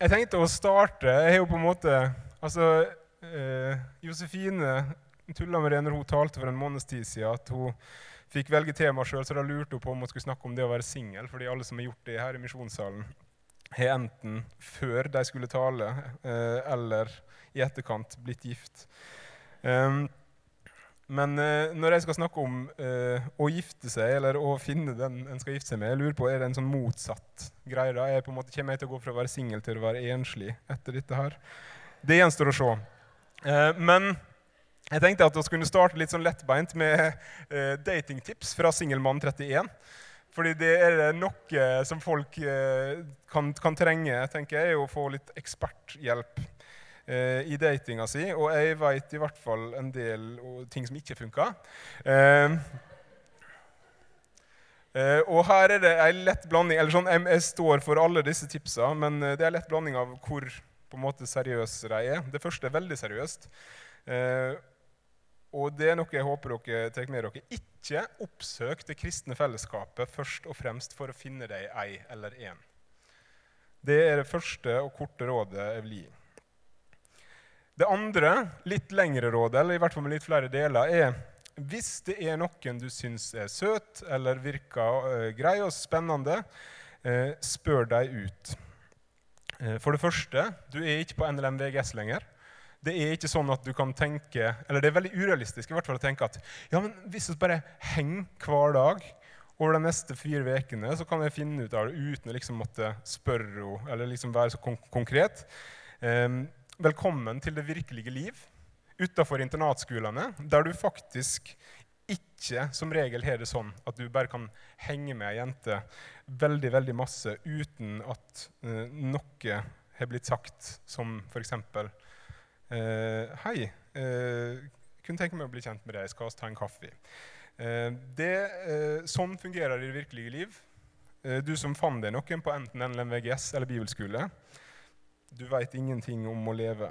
jeg tenkte å starte Jeg har jo på en måte Altså, eh, Josefine tulla med det når hun talte for en måneds tid siden, at hun fikk velge tema sjøl, så da lurte hun på om hun skulle snakke om det å være singel. Fordi alle som har gjort det her i misjonssalen, har enten før de skulle tale, eh, eller i etterkant blitt gift. Um, men eh, når jeg skal snakke om eh, å gifte seg, eller å finne den en skal gifte seg med, jeg lurer på, er det en sånn motsatt greie? da? Jeg på en måte Kommer jeg til å gå fra å være singel til å være enslig etter dette her? Det gjenstår å se. Eh, men jeg tenkte at vi kunne starte litt sånn lettbeint med eh, datingtips fra Singelmann31. Fordi det er noe som folk eh, kan, kan, trenge, tenker jeg, å få litt eksperthjelp eh, i datinga si. Og jeg veit i hvert fall en del ting som ikke funka. Eh, eh, og her er det ei lett blanding eller sånn, jeg, jeg, står for alle disse tipsa, men eh, det er en lett blanding av hvor på en måte seriøse de er. Det første er veldig seriøst. Eh, og det er noe jeg håper dere tar med dere. Ikke oppsøk det kristne fellesskapet først og fremst for å finne deg ei eller en. Det er det første og korte rådet jeg vil gi. Det andre, litt lengre rådet, eller i hvert fall med litt flere deler, er hvis det er noen du syns er søt eller virker uh, grei og spennende, uh, spør deg ut. Uh, for det første, du er ikke på NLM VGS lenger det er ikke sånn at du kan tenke Eller det er veldig urealistisk i hvert fall å tenke at ja, men hvis vi bare henger hver dag over de neste fire ukene, så kan jeg finne ut av det uten å liksom måtte spørre henne eller liksom være så kon konkret. Um, velkommen til det virkelige liv utafor internatskolene, der du faktisk ikke som regel har det sånn at du bare kan henge med ei jente veldig veldig masse uten at uh, noe har blitt sagt, som f.eks. Uh, hei, uh, kunne tenke meg å bli kjent med deg. Skal vi ta en kaffe? Uh, det, sånn fungerer det i det virkelige liv. du som fant deg noen på enten NLMVGS eller bibelskole, du veit ingenting om å leve.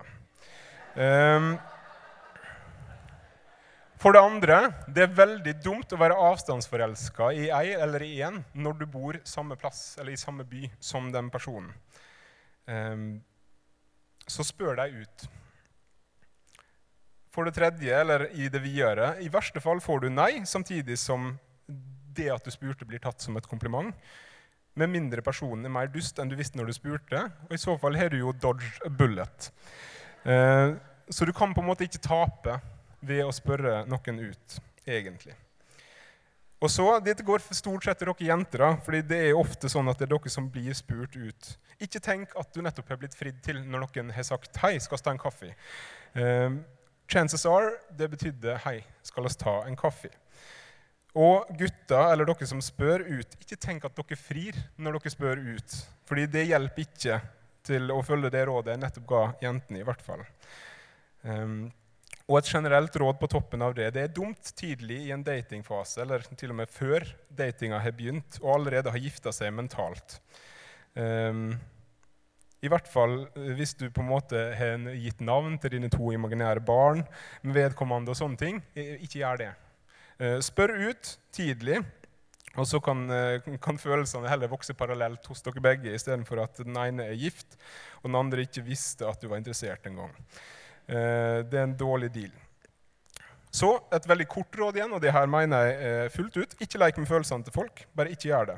for det andre, det er veldig dumt å være avstandsforelska i ei eller i en når du bor samme plass eller i samme by som den personen. så spør deg ut. For det tredje, eller i det videre, i verste fall får du nei, samtidig som det at du spurte, blir tatt som et kompliment. Med mindre personen er mer dust enn du visste når du spurte. Og i så fall har du jo dodge a bullet. Eh, så du kan på en måte ikke tape ved å spørre noen ut, egentlig. Og så, Dette går stort sett til dere jenter, da, fordi det er ofte sånn at det er dere som blir spurt ut. Ikke tenk at du nettopp har blitt fridd til når noen har sagt 'hei, skal vi ta en kaffe'. Eh, Chances are det betydde 'hei, skal vi ta en kaffe'? Og gutter, eller dere som spør ut, ikke tenk at dere frir når dere spør ut. Fordi det hjelper ikke til å følge det rådet jeg nettopp ga jentene. i hvert fall. Um, og et generelt råd på toppen av det det er dumt tidlig i en datingfase, eller til og med før datinga har begynt, og allerede har gifta seg mentalt. Um, i hvert fall eh, hvis du på en måte har gitt navn til dine to imaginære barn med vedkommende og sånne ting. Ikke gjør det. Eh, spør ut tidlig, og så kan, eh, kan følelsene heller vokse parallelt hos dere begge, istedenfor at den ene er gift og den andre ikke visste at du var interessert engang. Det er en dårlig deal. Så et veldig kort råd igjen, og det her mener jeg fullt ut. Ikke lek med følelsene til folk. Bare ikke gjør det.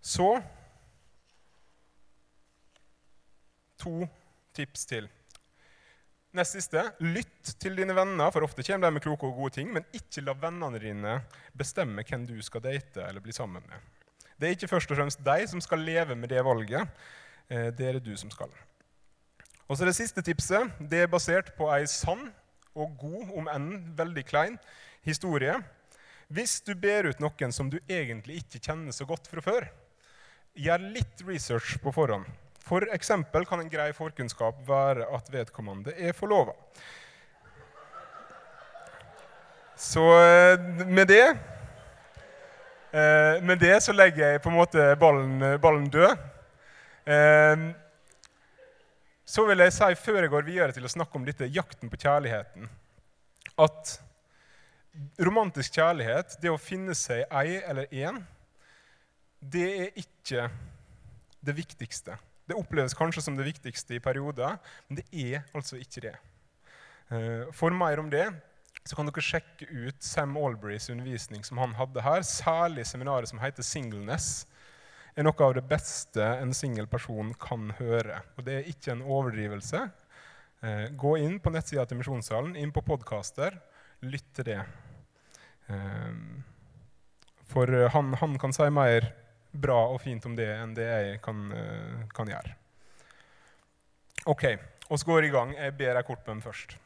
Så to tips til. Nest siste lytt til dine venner, for ofte kommer de med kloke og gode ting. Men ikke la vennene dine bestemme hvem du skal date eller bli sammen med. Det er ikke først og fremst deg som skal leve med det valget. Eh, det er det du som skal. Og så Det siste tipset det er basert på ei sann og god, om enn veldig klein, historie. Hvis du ber ut noen som du egentlig ikke kjenner så godt fra før, gjør litt research på forhånd. Eksempel kan en grei forkunnskap være at vedkommende er forlova. Så eh, med det eh, Med det så legger jeg på en måte ballen, ballen død. Eh, så vil jeg si, før jeg går videre til å snakke om dette jakten på kjærligheten, at romantisk kjærlighet, det å finne seg ei eller én, det er ikke det viktigste. Det oppleves kanskje som det viktigste i perioder, men det er altså ikke det. Eh, for mer om det så kan dere sjekke ut Sam Albrys undervisning som han hadde her. Særlig seminaret som heter Singleness. er noe av det beste en singel person kan høre. Og det er ikke en overdrivelse. Eh, gå inn på nettsida til Misjonssalen, inn på podkaster, lytt til det. Eh, for han, han, kan si mer bra og fint om det enn det jeg kan, kan gjøre. Ok, oss går i gang. Jeg ber deg kort bønn først.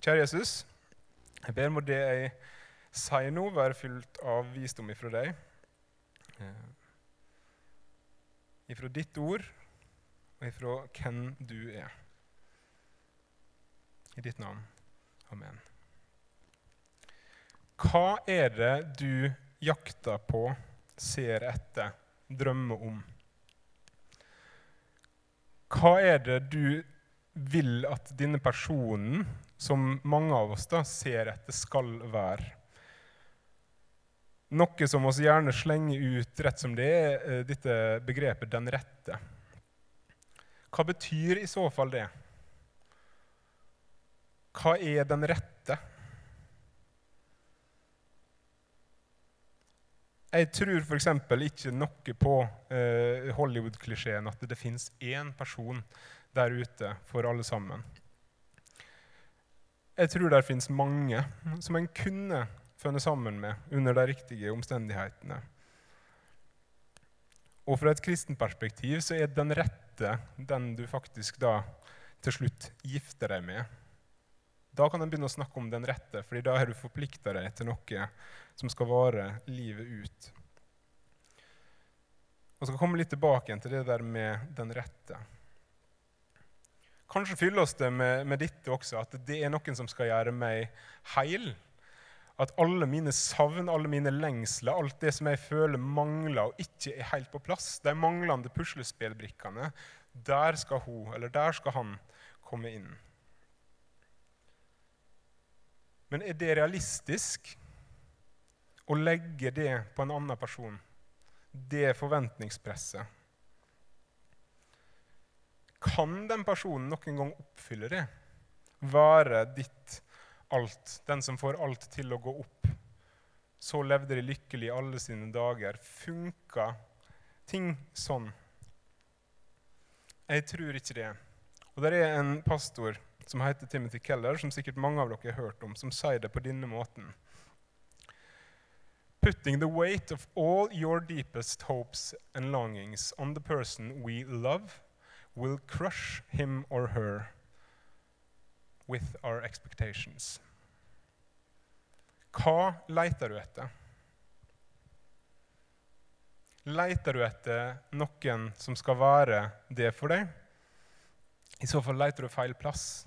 Kjære Jesus. Jeg ber må det jeg sier nå, være fylt av visdom ifra deg. Eh, ifra ditt ord og ifra hvem du er. I ditt navn. Amen. Hva er det du jakter på, ser etter, drømmer om? Hva er det du vil at denne personen som mange av oss da ser etter skal være. Noe som vi gjerne slenger ut rett som det er eh, dette begrepet 'den rette'. Hva betyr i så fall det? Hva er den rette? Jeg tror f.eks. ikke noe på eh, Hollywood-klisjeen at det finnes én person der ute for alle sammen. Jeg tror det finnes mange som en kunne funnet sammen med under de riktige omstendighetene. Og fra et kristent perspektiv så er den rette den du faktisk da til slutt gifter deg med. Da kan en begynne å snakke om den rette, fordi da har du forplikta deg til noe som skal vare livet ut. Og skal komme litt tilbake til det der med den rette. Kanskje fyller oss det med, med dette også, at det er noen som skal gjøre meg heil. At alle mine savn, alle mine lengsler, alt det som jeg føler mangler og ikke er helt på plass, de manglende puslespillbrikkene, der skal hun, eller der skal han, komme inn. Men er det realistisk å legge det på en annen person? Det forventningspresset? Kan den personen noen gang oppfylle det? Være ditt alt, den som får alt til å gå opp? Så levde de lykkelig alle sine dager. Funka ting sånn? Jeg tror ikke det. Og der er en pastor som heter Timothy Keller, som sikkert mange av dere har hørt om, som sier det på denne måten. Putting the weight of all your deepest hopes and longings on the person we love will crush him or her with our expectations. Hva leter du etter? Leter du etter noen som skal være det for deg? I så fall leter du feil plass.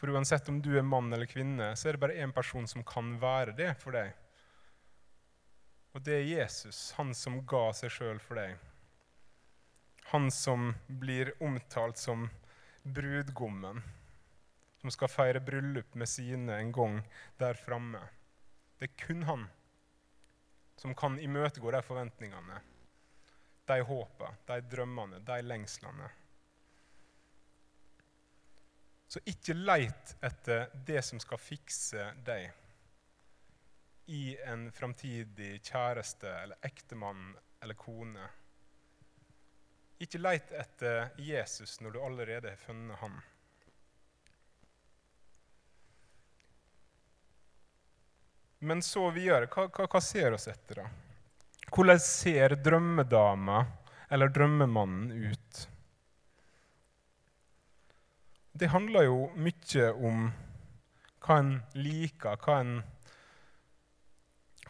For uansett om du er mann eller kvinne, så er det bare én person som kan være det for deg. Og det er Jesus, han som ga seg sjøl for deg. Han som blir omtalt som brudgommen, som skal feire bryllup med sine en gang der framme. Det er kun han som kan imøtegå de forventningene, de håpene, de drømmene, de lengslene. Så ikke leit etter det som skal fikse deg i en framtidig kjæreste eller ektemann eller kone. Ikke leit etter Jesus når du allerede har funnet ham. Men så videre. Hva, hva, hva ser oss etter, da? Hvordan ser drømmedama eller drømmemannen ut? Det handler jo mye om hva en liker, hva en,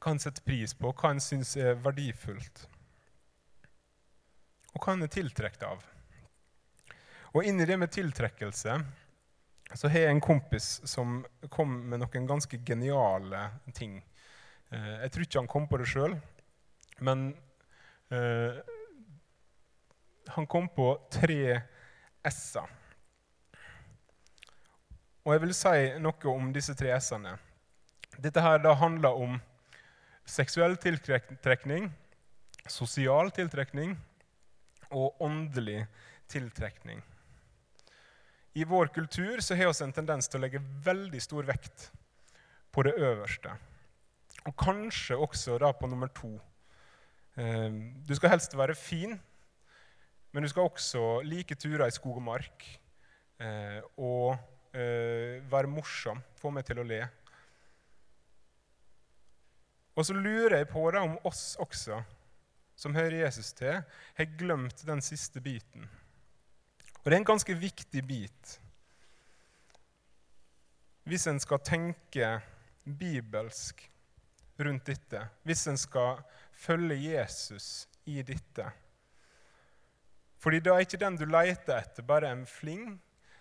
hva en setter pris på, hva en syns er verdifullt og hva en er tiltrukket av. Og inni det med tiltrekkelse så har jeg en kompis som kom med noen ganske geniale ting. Eh, jeg tror ikke han kom på det sjøl, men eh, han kom på tre s-er. Og jeg vil si noe om disse tre s-ene. Dette her da handler om seksuell tiltrekning, sosial tiltrekning og åndelig tiltrekning. I vår kultur så har vi en tendens til å legge veldig stor vekt på det øverste. Og kanskje også da på nummer to. Eh, du skal helst være fin, men du skal også like turer i skog og mark. Eh, og eh, være morsom, få meg til å le. Og så lurer jeg på det om oss også, som hører Jesus til, har glemt den siste biten. Og det er en ganske viktig bit. Hvis en skal tenke bibelsk rundt dette, hvis en skal følge Jesus i dette Fordi da er ikke den du leter etter, bare en fling.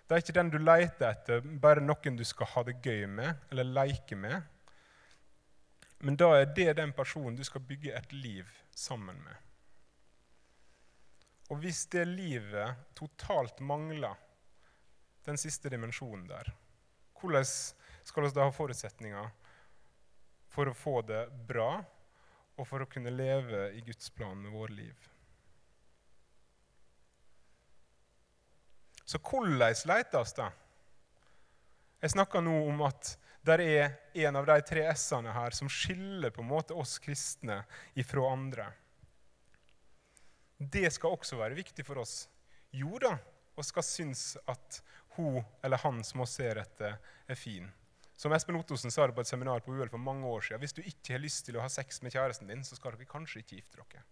Da er ikke den du leter etter, bare noen du skal ha det gøy med eller leke med. Men da er det den personen du skal bygge et liv sammen med. Og hvis det livet totalt mangler den siste dimensjonen der, hvordan skal vi da ha forutsetninger for å få det bra og for å kunne leve i Guds plan med vårt liv? Så hvordan letes da? Jeg snakker nå om at det er en av de tre S-ene her som skiller på en måte oss kristne ifra andre det skal også være viktig for oss. Jo da, og skal synes at hun eller han som vi ser etter, er fin. Som Espen Ottosen sa det på et seminar på UL for mange år siden. Hvis du ikke har lyst til å ha sex med kjæresten din, så skal dere kanskje ikke gifte dere.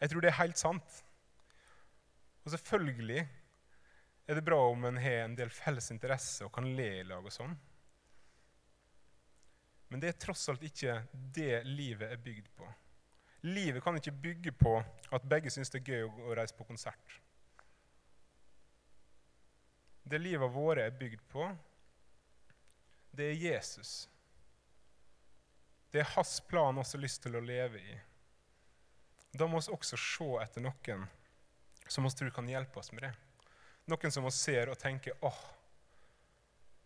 Jeg tror det er helt sant. Og selvfølgelig er det bra om en har en del felles interesse og kan le i lag og sånn. Men det er tross alt ikke det livet er bygd på. Livet kan ikke bygge på at begge syns det er gøy å reise på konsert. Det livet våre er bygd på, det er Jesus. Det er hans plan vi lyst til å leve i. Da må vi også se etter noen som vi tror kan hjelpe oss med det. Noen som oss ser og tenker åh,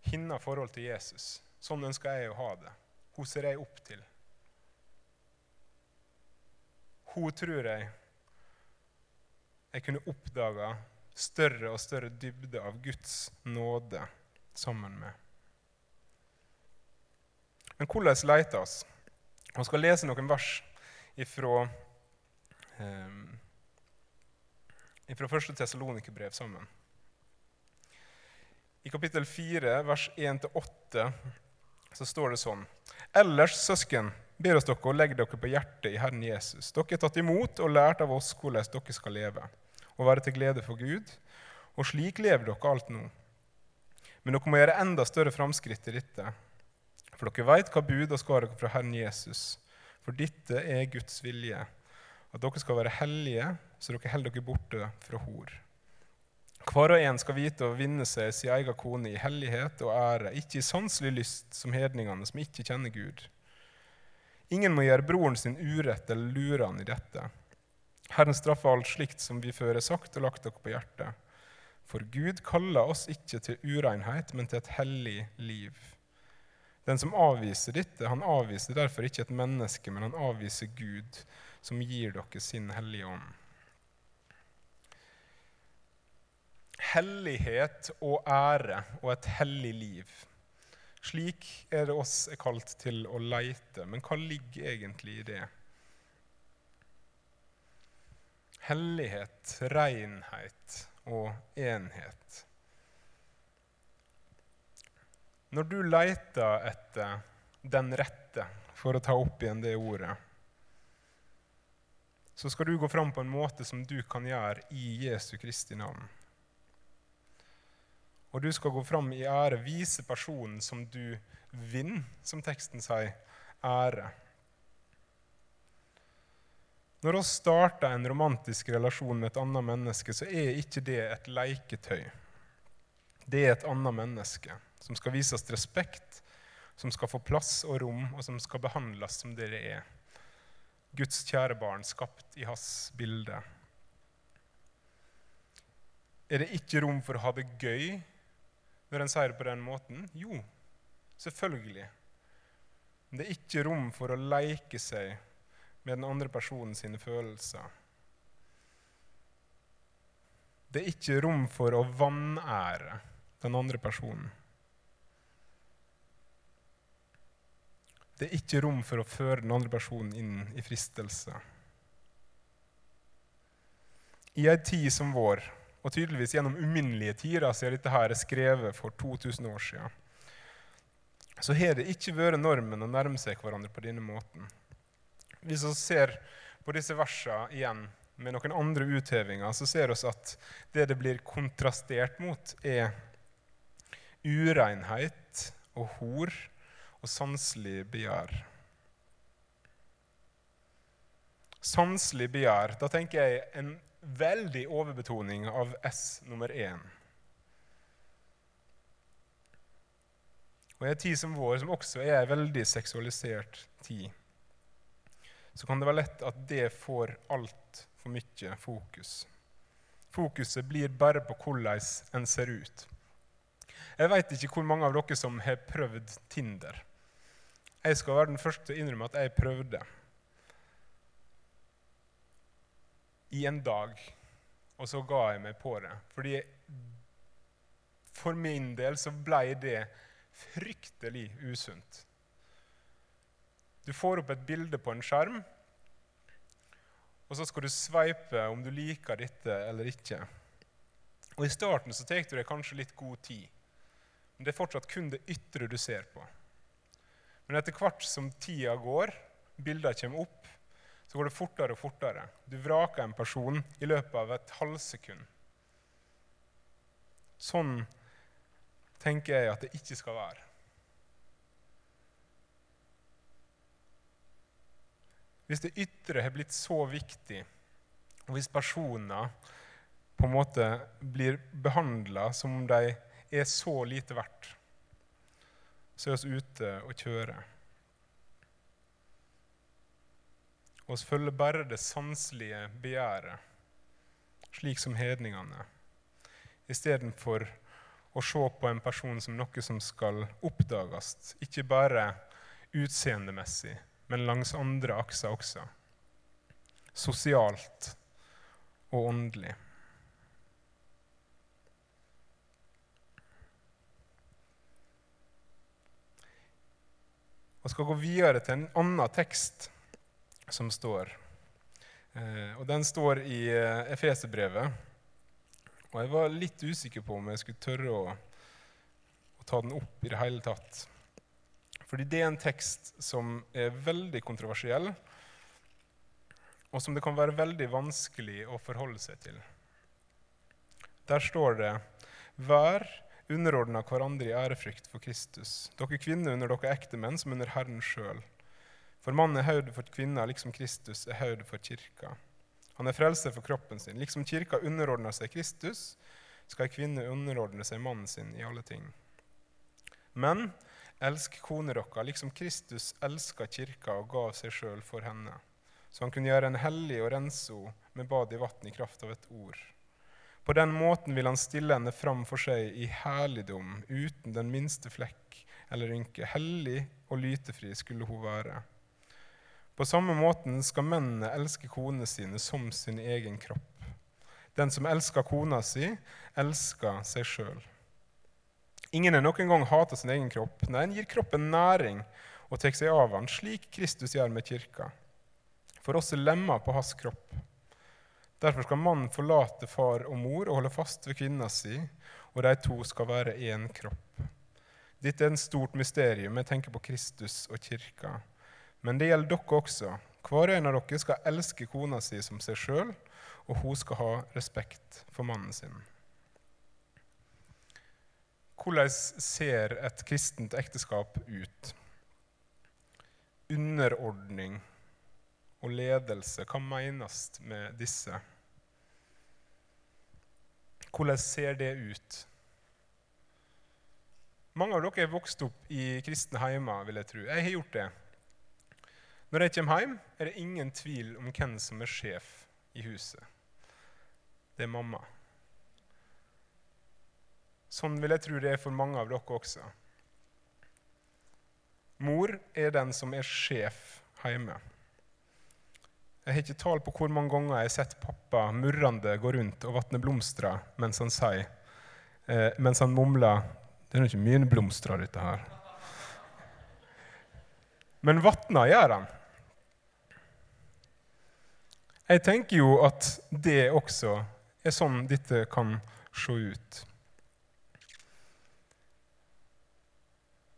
hinna forhold til Jesus. Sånn ønsker jeg å ha det. Hun ser jeg opp til hun tror jeg jeg kunne oppdaga større og større dybde av Guds nåde sammen med. Men hvordan leter oss? Vi skal lese noen vers ifra, um, ifra 1. Tessalonikerbrev sammen. I kapittel 4, vers 1-8, så står det sånn.: Ellers, søsken, ber oss dere å legge dere på hjertet i Herren Jesus. Dere er tatt imot og lært av oss hvordan dere skal leve, og være til glede for Gud. Og slik lever dere alt nå. Men dere må gjøre enda større framskritt i dette. For dere veit hva bud og skal dere fra Herren Jesus. For dette er Guds vilje, at dere skal være hellige, så dere holder dere borte fra hor. Hver og en skal vite å vinne seg sin egen kone i hellighet og ære, ikke i sanselig lyst som hedningene som ikke kjenner Gud. Ingen må gjøre broren sin urett eller lure han i dette. Herren straffer alt slikt som vi før har sagt og lagt dere på hjertet. For Gud kaller oss ikke til urenhet, men til et hellig liv. Den som avviser dette, han avviser derfor ikke et menneske, men han avviser Gud, som gir dere sin hellige ånd. Hellighet og ære og et hellig liv. Slik er det oss er kalt til å leite. Men hva ligger egentlig i det? Hellighet, renhet og enhet. Når du leiter etter den rette, for å ta opp igjen det ordet, så skal du gå fram på en måte som du kan gjøre i Jesu Kristi navn. Og du skal gå fram i ære, vise personen som du vinner, som teksten sier, ære. Når vi starter en romantisk relasjon med et annet menneske, så er ikke det et leketøy. Det er et annet menneske som skal vises respekt, som skal få plass og rom, og som skal behandles som det det er. Guds kjære barn, skapt i hans bilde. Er det ikke rom for å ha det gøy når en sier det på den måten? Jo, selvfølgelig. Men det er ikke rom for å leke seg med den andre personen sine følelser. Det er ikke rom for å vanære den andre personen. Det er ikke rom for å føre den andre personen inn i fristelse. I ei tid som vår, og tydeligvis gjennom uminnelige tider siden dette her er skrevet for 2000 år siden, så har det ikke vært normen å nærme seg hverandre på denne måten. Hvis vi ser på disse versene igjen med noen andre uthevinger, så ser vi at det det blir kontrastert mot, er urenhet og hor og sanselig begjær. Sanselig begjær, da tenker jeg en veldig overbetoning av S nummer én. Og I en tid som vår, som også er en veldig seksualisert tid, så kan det være lett at det får altfor mye fokus. Fokuset blir bare på hvordan en ser ut. Jeg veit ikke hvor mange av dere som har prøvd Tinder. Jeg skal være den første til å innrømme at jeg prøvde. I en dag. Og så ga jeg meg på det. Fordi for min del så ble det fryktelig usunt. Du får opp et bilde på en skjerm, og så skal du sveipe om du liker dette eller ikke. Og I starten så tar du deg kanskje litt god tid, men det er fortsatt kun det ytre du ser på. Men etter hvert som tida går, bilder kommer opp, så går det fortere og fortere. Du vraker en person i løpet av et halvsekund. Sånn tenker jeg at det ikke skal være. Hvis det ytre har blitt så viktig, og hvis personer på en måte blir behandla som om de er så lite verdt, så er vi ute og kjører. Vi følger bare det sanselige begjæret, slik som hedningene, istedenfor å se på en person som noe som skal oppdages, ikke bare utseendemessig, men langs andre akser også. Sosialt og åndelig. Vi skal gå videre til en annen tekst som står. Eh, og Den står i eh, Efeserbrevet. Og jeg var litt usikker på om jeg skulle tørre å, å ta den opp i det hele tatt. Fordi det er en tekst som er veldig kontroversiell, og som det kan være veldig vanskelig å forholde seg til. Der står det Vær underordna hverandre i ærefrykt for Kristus. Dere kvinner under dere ekte menn som under Herren sjøl. For mannen er hodet for kvinner, liksom Kristus er hodet for kirka. Han er frelser for kroppen sin. Liksom kirka underordner seg Kristus, skal ei kvinne underordne seg mannen sin i alle ting. Men elsk kone dere, liksom Kristus elska kirka og gav seg sjøl for henne, så han kunne gjøre en hellig og rense henne med bad i vann i kraft av et ord. På den måten vil han stille henne fram for seg i herligdom, uten den minste flekk eller rynke. Hellig og lytefri skulle hun være. På samme måten skal mennene elske konene sine som sin egen kropp. Den som elsker kona si, elsker seg sjøl. Ingen har noen gang hata sin egen kropp. Nei, en gir kroppen næring og tar seg av han, slik Kristus gjør med kirka. For oss er lemmer på hans kropp. Derfor skal mannen forlate far og mor og holde fast ved kvinna si, og de to skal være én kropp. Dette er en stort mysterium. Jeg tenker på Kristus og kirka. Men det gjelder dere også. Hver en av dere skal elske kona si som seg sjøl, og hun skal ha respekt for mannen sin. Hvordan ser et kristent ekteskap ut? Underordning og ledelse. Hva menes med disse? Hvordan ser det ut? Mange av dere er vokst opp i kristne heimer, vil jeg tro. Jeg har gjort det. Når jeg kommer hjem, er det ingen tvil om hvem som er sjef i huset. Det er mamma. Sånn vil jeg tro det er for mange av dere også. Mor er den som er sjef hjemme. Jeg har ikke tall på hvor mange ganger jeg har sett pappa murrende gå rundt og vatne blomster mens han sier, eh, mens han mumler Det er nå ikke mine blomster, dette her. Men vatna gjør han. Jeg tenker jo at det også er sånn dette kan se ut.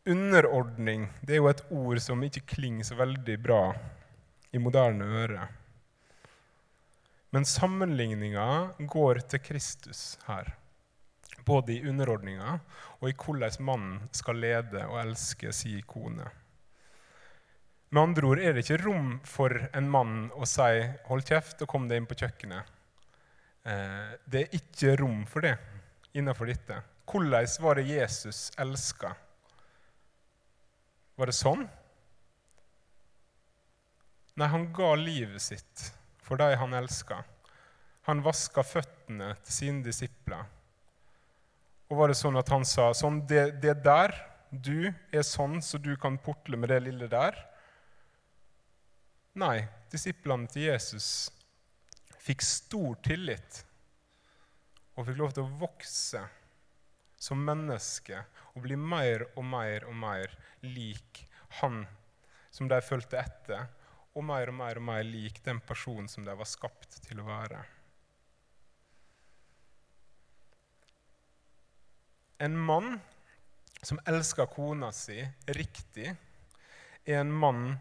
Underordning det er jo et ord som ikke klinger så veldig bra i moderne øre. Men sammenligninga går til Kristus her både i underordninga og i hvordan mannen skal lede og elske si kone. Med andre ord er det ikke rom for en mann å si 'hold kjeft og kom deg inn på kjøkkenet'. Eh, det er ikke rom for det innenfor dette. Hvordan var det Jesus elska? Var det sånn? Nei, han ga livet sitt for de han elska. Han vaska føttene til sine disipler og var det sånn at han sa sånn, det, det der, du er sånn så du kan portle med det lille der? Nei, disiplene til Jesus fikk stor tillit og fikk lov til å vokse som menneske og bli mer og mer og mer lik han som de fulgte etter, og mer og mer og mer lik den personen som de var skapt til å være. En mann som elsker kona si riktig, er en mann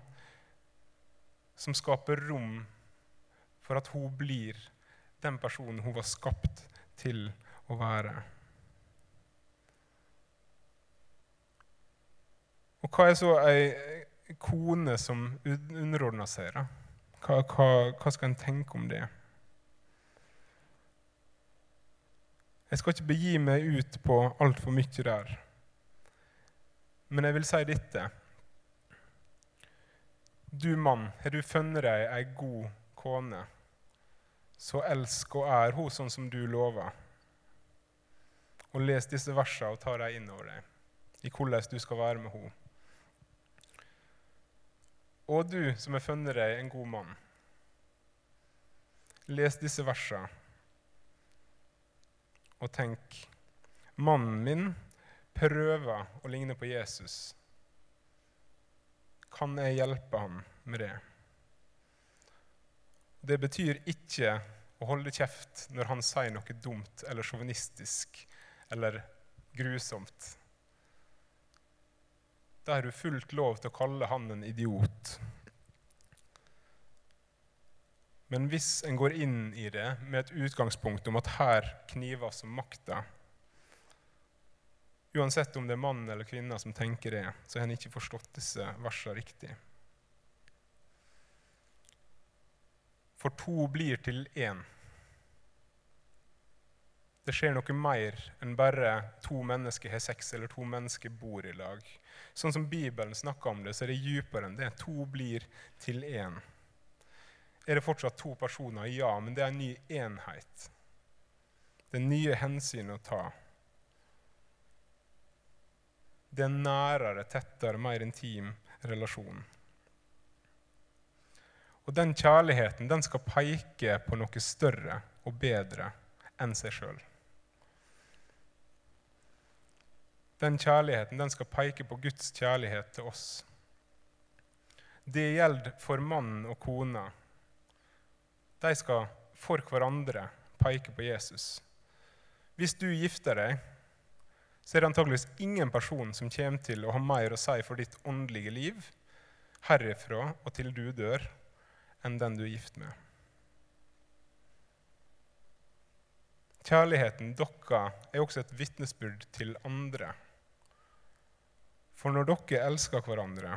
som skaper rom for at hun blir den personen hun var skapt til å være. Og hva er så ei kone som underordner seg? da? Hva, hva, hva skal en tenke om det? Jeg skal ikke begi meg ut på altfor mye der. Men jeg vil si dette. Du mann, har du funnet deg ei god kone, så elsk og ær hun sånn som du lover. Og les disse versene og ta dem inn over deg i hvordan du skal være med henne. Og du som har funnet deg en god mann, les disse versene og tenk Mannen min prøver å ligne på Jesus. Kan jeg hjelpe ham med det? Det betyr ikke å holde kjeft når han sier noe dumt eller sjåvinistisk eller grusomt. Da har du fullt lov til å kalle han en idiot. Men hvis en går inn i det med et utgangspunkt om at her kniver som makta Uansett om det er mann eller kvinne som tenker det, så har en ikke forstått disse versene riktig. For to blir til én. Det skjer noe mer enn bare to mennesker har sex eller to mennesker bor i lag. Sånn som Bibelen snakker om det, så er det dypere enn det. To blir til én. Er det fortsatt to personer? Ja, men det er en ny enhet. Det er nye hensyn å ta. Det er nærere, tettere, mer intim relasjon. Og den kjærligheten den skal peke på noe større og bedre enn seg sjøl. Den kjærligheten den skal peke på Guds kjærlighet til oss. Det gjelder for mann og kone de skal for hverandre peke på Jesus. Hvis du gifter deg, så er det antageligvis ingen person som kommer til å ha mer å si for ditt åndelige liv herifra og til du dør, enn den du er gift med. Kjærligheten deres er også et vitnesbyrd til andre. For når dere elsker hverandre,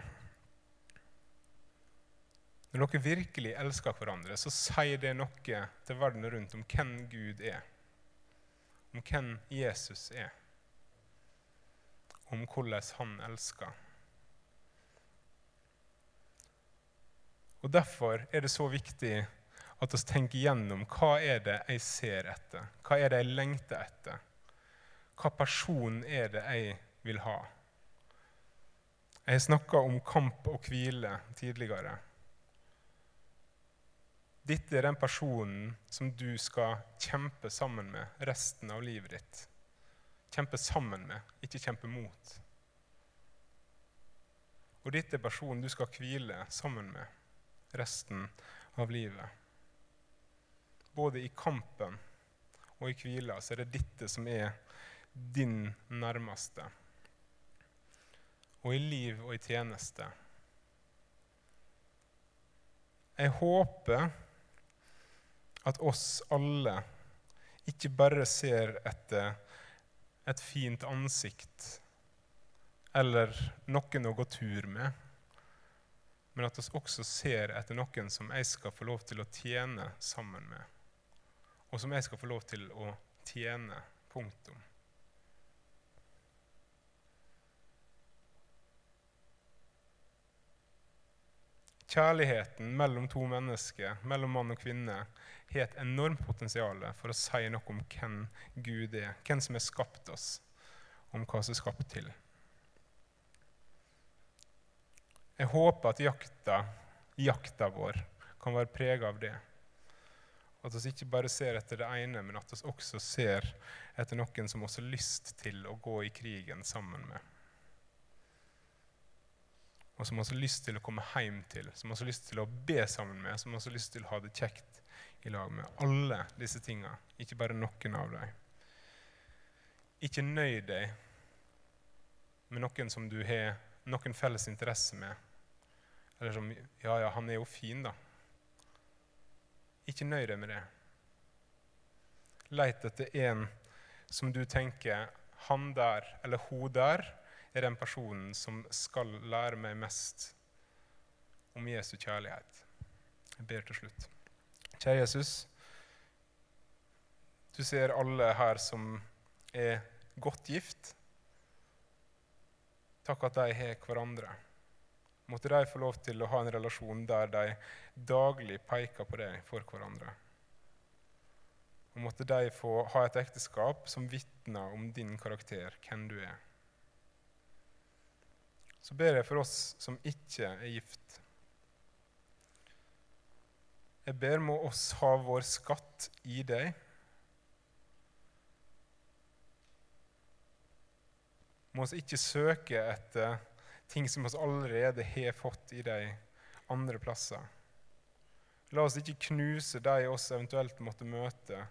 når dere virkelig elsker hverandre, så sier det noe til verden rundt om hvem Gud er, om hvem Jesus er, om hvordan han elsker. Og Derfor er det så viktig at vi tenker gjennom hva er det jeg ser etter, hva er det jeg lengter etter, hva person er det jeg vil ha. Jeg har snakka om kamp og hvile tidligere. Dette er den personen som du skal kjempe sammen med resten av livet ditt. Kjempe sammen med, ikke kjempe mot. Og dette er personen du skal hvile sammen med resten av livet. Både i kampen og i hvila så er det dette som er din nærmeste. Og i liv og i tjeneste. Jeg håper at oss alle ikke bare ser etter et fint ansikt eller noen å gå tur med, men at vi også ser etter noen som jeg skal få lov til å tjene sammen med, og som jeg skal få lov til å tjene. Punktum. Kjærligheten mellom to mennesker, mellom mann og kvinne, har et enormt potensial for å si noe om hvem Gud er, hvem som har skapt oss, om hva som er skapt til. Jeg håper at jakta, jakta vår kan være prega av det. At vi ikke bare ser etter det ene, men at vi også ser etter noen som også har lyst til å gå i krigen sammen med og som vi har lyst til å komme hjem til, som vi har lyst til å be sammen med, som vi har lyst til å ha det kjekt i lag med. Alle disse tinga, ikke bare noen av dem. Ikke nøy deg med noen som du har noen felles interesse med. Eller som Ja, ja, han er jo fin, da. Ikke nøy deg med det. Leit etter en som du tenker han der eller hun der er den personen som skal lære meg mest om Jesu kjærlighet. Jeg ber til slutt. Kjære Jesus, du ser alle her som er godt gift. Takk at de har hverandre. Måtte de få lov til å ha en relasjon der de daglig peker på deg for hverandre. Og måtte de få ha et ekteskap som vitner om din karakter, hvem du er så ber jeg for oss som ikke er gift. Jeg ber må oss ha vår skatt i deg. Må oss ikke søke etter ting som vi allerede har fått i deg andre plasser. La oss ikke knuse de oss eventuelt måtte møte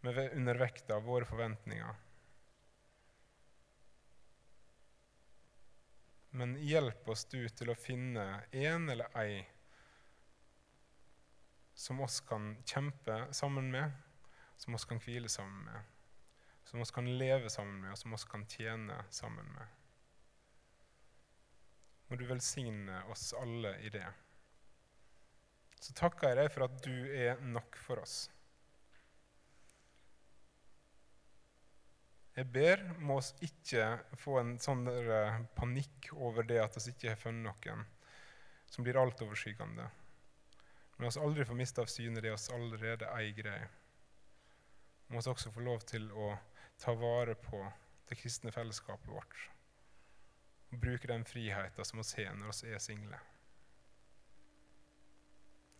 med undervekt av våre forventninger. Men hjelp oss du til å finne en eller ei som oss kan kjempe sammen med, som oss kan hvile sammen med, som oss kan leve sammen med, og som oss kan tjene sammen med. Må du velsigne oss alle i det. Så takker jeg deg for at du er nok for oss. Jeg ber må oss ikke få en sånn panikk over det at vi ikke har funnet noen som blir altoverskyggende. Men oss aldri få miste av syne det oss allerede eier greie. Vi må også få lov til å ta vare på det kristne fellesskapet vårt. Og bruke den friheten som vi har når vi er single.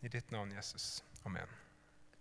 I ditt navn, Jesus. Amen.